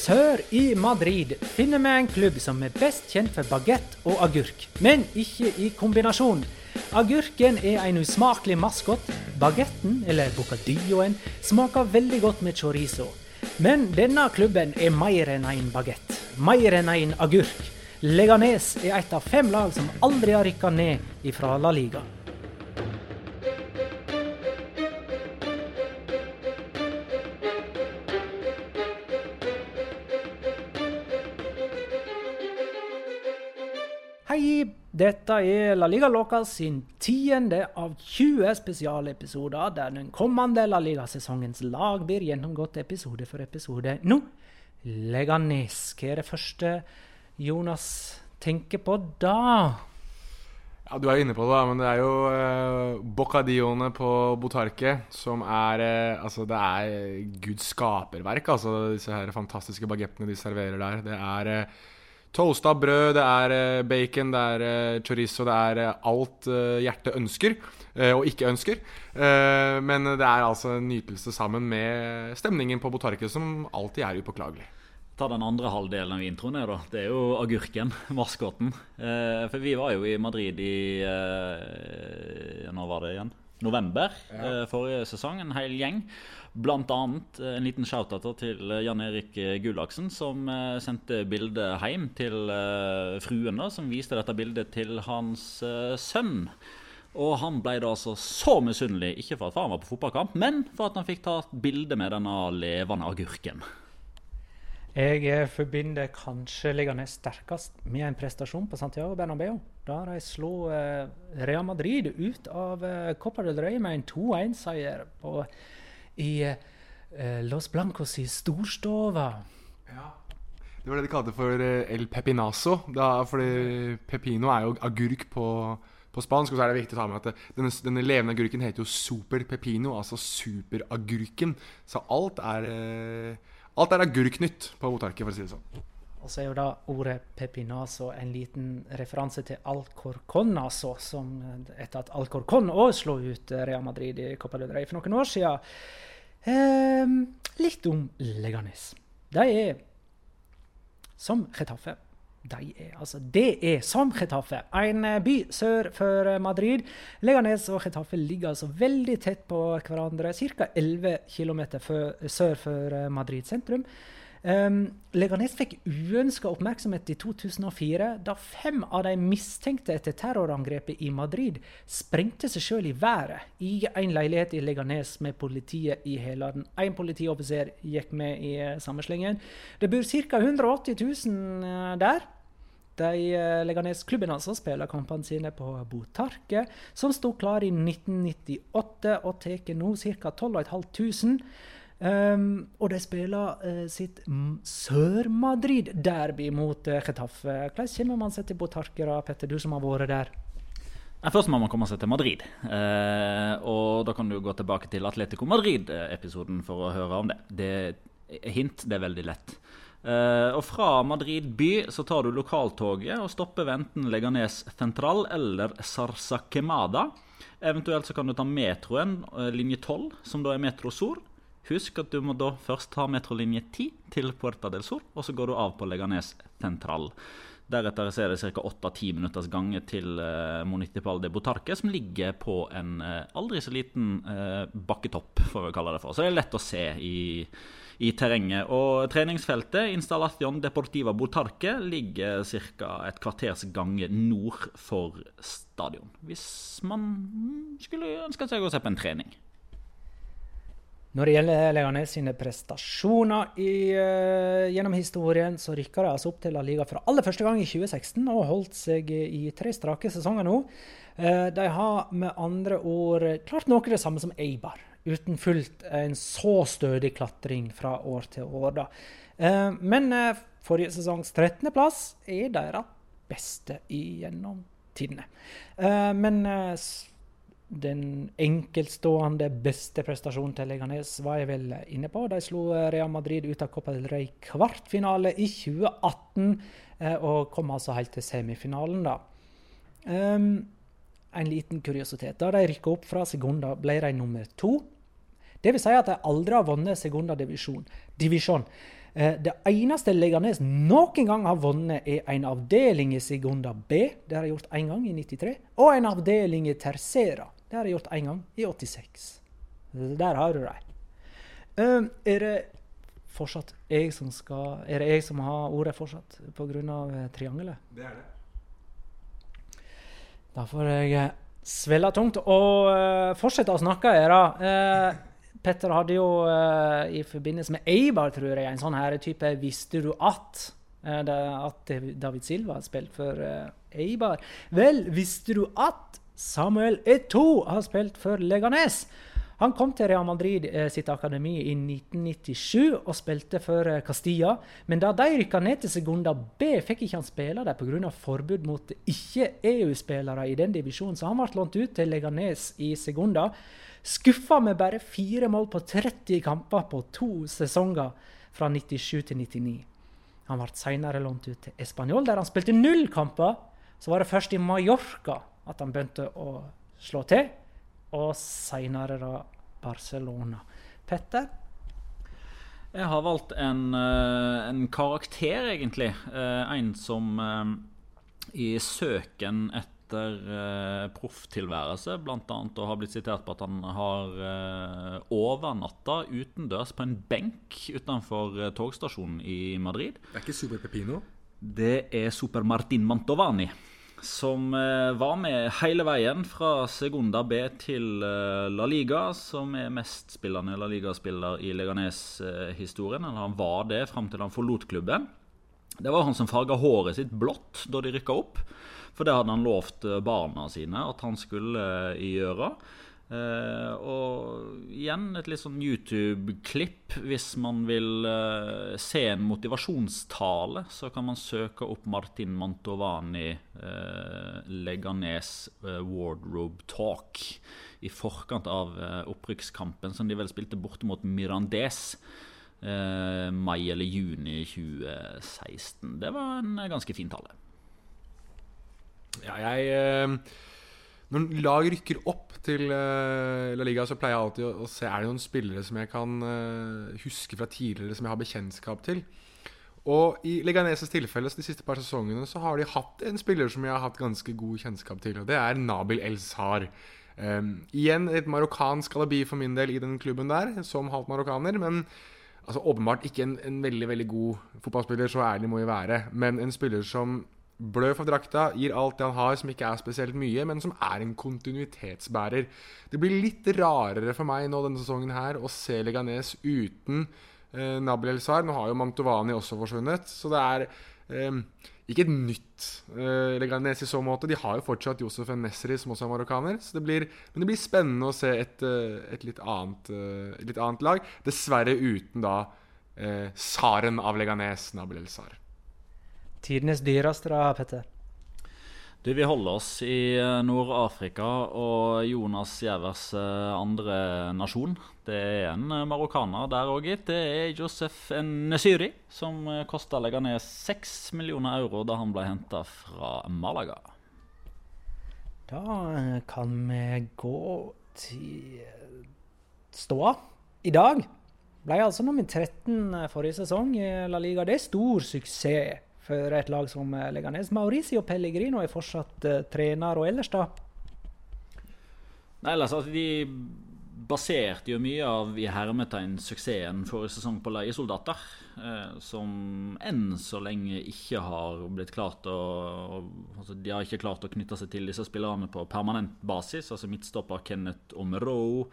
Sør i Madrid finner vi en klubb som er best kjent for bagett og agurk, men ikke i kombinasjon. Agurken er en usmakelig maskot. Bagetten, eller bocadilloen, smaker veldig godt med chorizo. Men denne klubben er mer enn en bagett. Mer enn en agurk. Leganes er et av fem lag som aldri har rykka ned ifra La Liga. Hei, dette er La Liga Loca sin tiende av 20 spesialepisoder, der den kommende La Liga-sesongens lag blir gjennomgått episode for episode. Nå, Leganes. Hva er det første Jonas tenker på da? Ja, Du er inne på det, da, men det er jo eh, Boccadillone på Botarque som er eh, Altså, det er Guds skaperverk, altså, disse her fantastiske bagettene de serverer der. Det er eh, toasta brød, det er eh, bacon, det er eh, chorizo, det er eh, alt hjertet ønsker og ikke ønsker. Men det er altså en nytelse sammen med stemningen på Botarket, som alltid er upåklagelig. Ta den andre halvdelen av introen. da. Det er jo agurken, maskoten. For vi var jo i Madrid i Nå var det igjen? November ja. forrige sesong. En hel gjeng. Blant annet eh, en liten shout-out til Jan Erik Gullaksen, som eh, sendte bildet hjem til eh, fruen, da, som viste dette bildet til hans eh, sønn. Og han ble da altså så misunnelig, ikke for at faren var på fotballkamp, men for at han fikk ta bilde med denne levende agurken. Jeg eh, forbinder kanskje liggende sterkest med en prestasjon på Santiago Bernabeu. Da de slo eh, Real Madrid ut av eh, Copa del Rey med en 2-1-seier i eh, Los Blancos i storstova. Det var det de kalte for el pepinazo. Da, fordi pepino er jo agurk på, på spansk. Og så er det viktig å ta med at denne, denne levende agurken heter jo super pepino, altså superagurken. Så alt er Alt er agurknytt på Botarque, for å si det sånn. Og så er jo da ordet pepinazo en liten referanse til Alcorconaso, som eh, etter at Alcorcon òg slo ut eh, Real Madrid i Copa del Rey for noen år siden. Ehm, litt om Leganes. De er som Getafe. De er, altså, det er som Getafe, en eh, by sør for eh, Madrid. Leganes og Getafe ligger altså veldig tett på hverandre, ca. 11 km sør for eh, Madrid sentrum. Um, Leganes fikk uønska oppmerksomhet i 2004, da fem av de mistenkte etter terrorangrepet i Madrid sprengte seg sjøl i været i en leilighet i Leganes med politiet i hælene. Én politioffiser gikk med i uh, samme slengen. Det bor ca. 180 000 eh, der. De uh, Leganes-klubben altså spiller kampene sine på Botarque, som sto klar i 1998 og tar nå ca. 12 500. Um, og de spiller uh, sitt Sør-Madrid-derby mot uh, Getafe. Hvordan kommer man seg til Botarkera, Petter, du som har vært der? Nei, Først må man komme seg til Madrid. Eh, og da kan du gå tilbake til Atletico Madrid-episoden for å høre om det. det hint, det er veldig lett. Eh, og fra Madrid by så tar du lokaltoget og stopper ved enten Leganes Central eller Sarsa Quemada. Eventuelt så kan du ta metroen, eh, linje 12, som da er Metro Sur. Husk at du må da først ta metrolinje 10 til Puerta del Sur, og så går du av på Leganes Central. Deretter er det ca. 8-10 minutters gange til eh, Municipal de Botarque, som ligger på en eh, aldri så liten eh, bakketopp, får vi kalle det for. Så det er lett å se i, i terrenget. Og treningsfeltet, Installación Deportiva Botarque, ligger ca. et kvarters gange nord for stadion. Hvis man skulle ønske seg å se på en trening. Når det gjelder Leganes sine prestasjoner i, uh, gjennom historien, så rykker de altså opp til La Liga for aller første gang i 2016 og holdt seg i tre strake sesonger nå. Uh, de har med andre ord klart noe det samme som Eibar, uten fullt en så stødig klatring fra år til år. Da. Uh, men forrige sesongs 13.-plass er deres beste gjennom tidene. Men den enkeltstående beste prestasjonen til Leganes var jeg vel inne på. De slo Real Madrid ut av Copa del Rey kvartfinale i 2018, eh, og kom altså helt til semifinalen, da. Um, en liten kuriositet. Da de rykka opp fra Segunda, ble de nummer to. Det vil si at de aldri har vunnet Segunda divisjon. divisjon. Eh, det eneste Leganes noen gang har vunnet, er en avdeling i Segunda B. Det har de gjort én gang i 93. Og en avdeling i Tercera. Det har jeg gjort én gang i 86. Der har du dem. Um, er det fortsatt jeg som skal Er det jeg som har ordet fortsatt pga. Uh, triangelet? Det er det. Da får jeg uh, svelle tungt og uh, fortsette å snakke, jeg, da. Uh, Petter hadde jo uh, i forbindelse med Eibar, tror jeg, en sånn her type 'Visste du at?' At David Silva har spilt for Eibar. Vel, visste du at Samuel Eto'o har spilt for Leganes? Han kom til Real Madrid eh, sitt akademi i 1997 og spilte for eh, Castilla. Men da de rykka ned til Segunda B, fikk ikke han spille der pga. forbud mot ikke-EU-spillere i den divisjonen, så han ble lånt ut til Leganes i Segunda. Skuffa med bare fire mål på 30 kamper på to sesonger fra 97 til 99. Han ble senere lånt ut til Español, der han spilte null kamper. Så var det først i Mallorca at han begynte å slå til og seinere da Barcelona. Petter? Jeg har valgt en, eh, en karakter, egentlig. Eh, en som eh, i søken etter profftilværelse bl.a. har blitt sitert på at han har overnatta utendørs på en benk utenfor togstasjonen i Madrid. Det er ikke Super Pepino? Det er Super Martin Mantovani som eh, var med hele veien fra Segunda B til eh, La Liga, som er mestspillende La Liga-spiller i Leganes-historien. Eller han var det fram til han forlot klubben. Det var han som farga håret sitt blått da de rykka opp. For det hadde han lovt eh, barna sine at han skulle gjøre. Uh, og igjen et litt sånn YouTube-klipp. Hvis man vil uh, se en motivasjonstale, så kan man søke opp Martin Mantovani uh, Leganes Wardrobe Talk i forkant av opprykkskampen som de vel spilte borte mot Mirandes. mai eller juni 2016. Det var en ganske fin tale. Ja, jeg når lag rykker opp til uh, La Liga, så pleier jeg alltid å, å, se Er det noen spillere som jeg kan uh, huske fra tidligere, som jeg har bekjentskap til. Og i Leganeses tilfelle de siste par sesongene så har de hatt en spiller som jeg har hatt ganske god kjennskap til, og det er Nabil El-Sar. Um, igjen et marokkansk alibi for min del i den klubben der, som halvt marokkaner. Men altså, åpenbart ikke en, en veldig veldig god fotballspiller, så ærlig må vi være. Men en spiller som blø for drakta, gir alt det han har, som ikke er spesielt mye, men som er en kontinuitetsbærer. Det blir litt rarere for meg nå denne sesongen her å se Leganes uten eh, Nabil El-Sar. Nå har jo Mantovani også forsvunnet, så det er eh, ikke et nytt eh, Leganes i så måte. De har jo fortsatt Josef Nesri, som også er marokkaner. Det blir, men det blir spennende å se et, eh, et, litt, annet, eh, et litt, annet, lag. Dessverre uten da eh, Saren av Leganes, Nabil El-Sar. Tidenes dyreste, da, Petter? Du, Vi holder oss i eh, Nord-Afrika og Jonas Gjævers eh, andre nasjon. Det er en eh, marokkaner der òg, gitt. Det er Josef Nesyri, som kosta legge ned 6 millioner euro da han ble henta fra Malaga. Da kan vi gå til ståa. I dag ble altså nummer 13 forrige sesong i La Liga. Det er stor suksess for et lag som eh, Leganes. Mauricio Pellegrino er fortsatt uh, trener, og ellers, da? Nei, altså, de baserte jo mye av i hermetegn suksessen forrige sesong på leiesoldater. Eh, som enn så lenge ikke har blitt klart å altså De har ikke klart å knytte seg til disse spillerne på permanent basis. Altså midtstopper Kenneth Omero.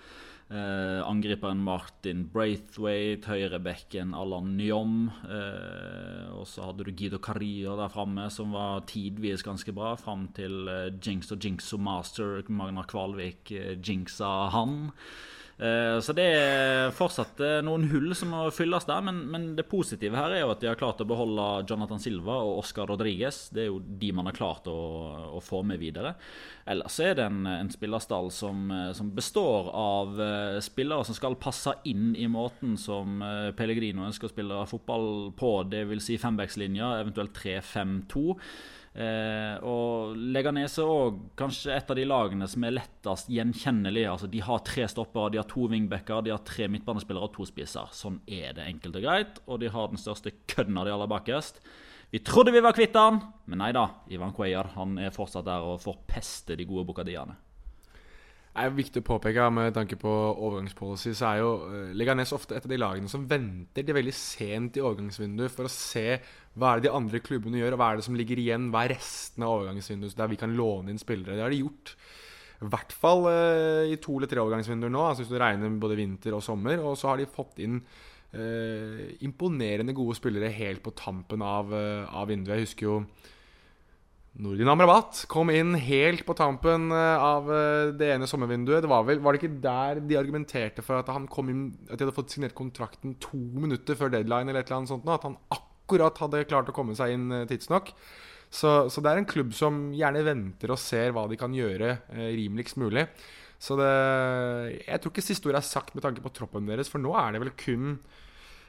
Eh, angriperen Martin Braithwaite, høyrebekken Allan Nyom. Eh, og så hadde du Guido Carrillo der framme, som var tidvis ganske bra, fram til eh, Jinx og Jinx og Master. Magnar Kvalvik eh, jinxa han. Eh, så det er fortsatt eh, noen hull som må fylles der. Men, men, det positive her er jo at de har klart å beholde Jonathan Silva og Oscar Rodriguez. Det er jo de man har klart å, å få med videre. Ellers er det en, en spillerstall som, eh, som, består av spillere som skal passe inn i måten som Pellegrino ønsker å spille fotball på. Dvs. Si fembackslinja, eventuelt 3-5-2. Eh, og Leganes er òg kanskje et av de lagene som er lettest gjenkjennelige. Altså, de har tre stoppere, de har to wingbacker, de har tre midtbanespillere og to spisser. Sånn er det enkelt og greit. Og de har den største kødden av de aller bakerst. Vi trodde vi var kvitt han, men nei da. Ivan Cuellar han er fortsatt der og forpester de gode bocadiaene. Er viktig å påpeke med tanke på overgangspolicy, så er jo eh, Leganes ofte et av de lagene som venter til veldig sent i overgangsvinduet for å se hva er det de andre klubbene gjør, og hva er det som ligger igjen, hva er resten av overgangsvinduet der vi kan låne inn spillere. Det har de gjort. I hvert fall uh, i to eller tre overgangsvinduer nå, altså hvis du regner både vinter og sommer. Og så har de fått inn eh, imponerende gode spillere helt på tampen av, uh, av vinduet. Jeg husker jo Nordin Amrabat kom inn helt på tampen eh, av eh, det ene sommervinduet. Det var, vel, var det ikke der de argumenterte for at inn At de hadde fått signert kontrakten to minutter før deadline, eller et eller annet sånt? At han akkurat hadde klart å komme seg inn eh, tidsnok. Så, så det er en klubb som gjerne venter og ser hva de kan gjøre rimeligst mulig. Så det Jeg tror ikke siste ord er sagt med tanke på troppen deres, for nå er det vel kun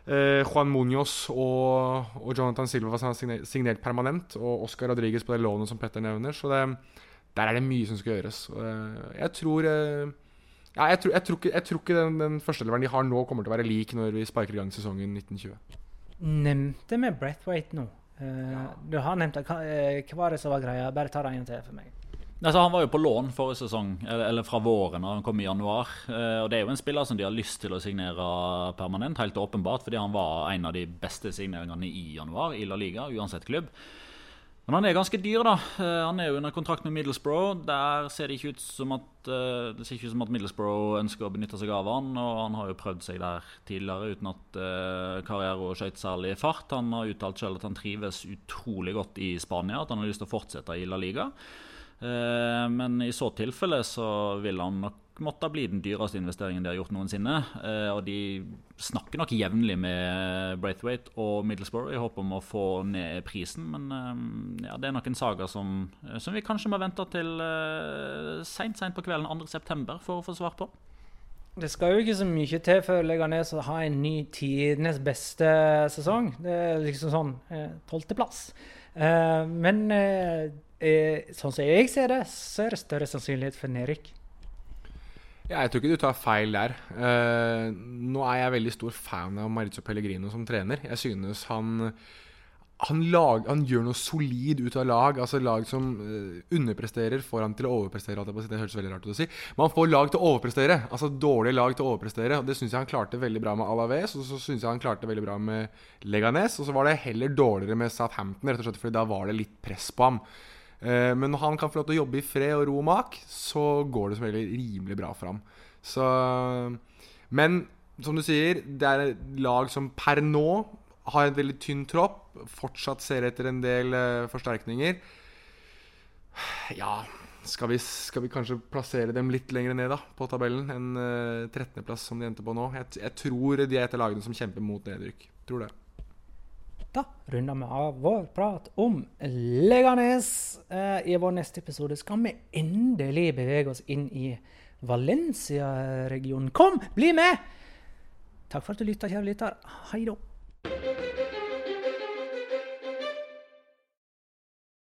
Eh, Juan Muñoz og, og, Jonathan Silva som har signert, signert permanent. Og Oscar Rodriguez på det lånet som Petter nevner. Så det, der er det mye som skal gjøres. Eh, jeg tror eh, ja, jeg, tror, jeg, tror ikke, jeg tror ikke den, den førsteeleveren de har nå, kommer til å være lik når vi sparker i gang sesongen 1920. Nevnte vi Breathwaite nå. Uh, ja. Du har nevnt det. Hva, hva var det som var greia? Bare ta det en til for meg. Altså, han var jo på lån forrige sesong, eller, eller fra våren, da han kom i januar. Eh, og Det er jo en spiller som de har lyst til å signere permanent, helt åpenbart, fordi han var en av de beste signeringene i januar i La Liga, uansett klubb. Men han er ganske dyr, da. Eh, han er jo under kontrakt med Middlesbrough. Der ser det ikke ut som at, eh, det ser ikke ut som at Middlesbrough ønsker å benytte seg av han. Og han har jo prøvd seg der tidligere uten at karriere Carriero skøyt særlig fart. Han har uttalt selv at han trives utrolig godt i Spania, at han har lyst til å fortsette i La Liga. Eh, men i så tilfelle så vil han nok måtte bli den dyreste investeringen de har gjort noensinne. Eh, og de snakker nok jevnlig med Braithwaite og Middlesbrough i håp om å få ned prisen. Men eh, ja, det er nok en saga som, som vi kanskje må vente til seint, seint på kvelden 2.9. for å få svar på. Det skal jo ikke så mye til før Leganes har en ny tidenes beste sesong. Det er liksom sånn tolvteplass. Eh, men uh, sånn som jeg ser det, så er det større sannsynlighet for nedrykk. Ja, jeg tror ikke du tar feil der. Uh, nå er jeg veldig stor fan av Marizio Pellegrino som trener. Jeg synes han han, lag, han, gjør noe solid ut av lag. Altså Lag som uh, underpresterer, får han til å overprestere. Det høres veldig rart ut å si. Men han får lag til å overprestere. Altså dårlige lag til å overprestere. Og Det syns jeg han klarte veldig bra med Alaves, og så syns jeg han klarte veldig bra med Leganes. Og så var det heller dårligere med Southampton, rett og slett fordi da var det litt press på ham. Eh, men når han kan få lov til å jobbe i fred og ro og mak, så går det som regel rimelig bra for ham. Så, men som du sier, det er lag som per nå har en veldig tynn tropp. Fortsatt ser etter en del uh, forsterkninger. Ja skal vi, skal vi, kanskje plassere dem litt lenger ned da, på tabellen enn uh, eh, 13.-plass, som de endte på nå? Jeg, jeg, tror de er et av lagene som kjemper mot nedrykk. Tror det. Da runder vi av vår prat om Leganes. Uh, I vår neste episode skal vi endelig bevege oss inn i Valencia-regionen. Kom, bli med! Takk for at du lytta, kjære lytter. Hei da. Thank you.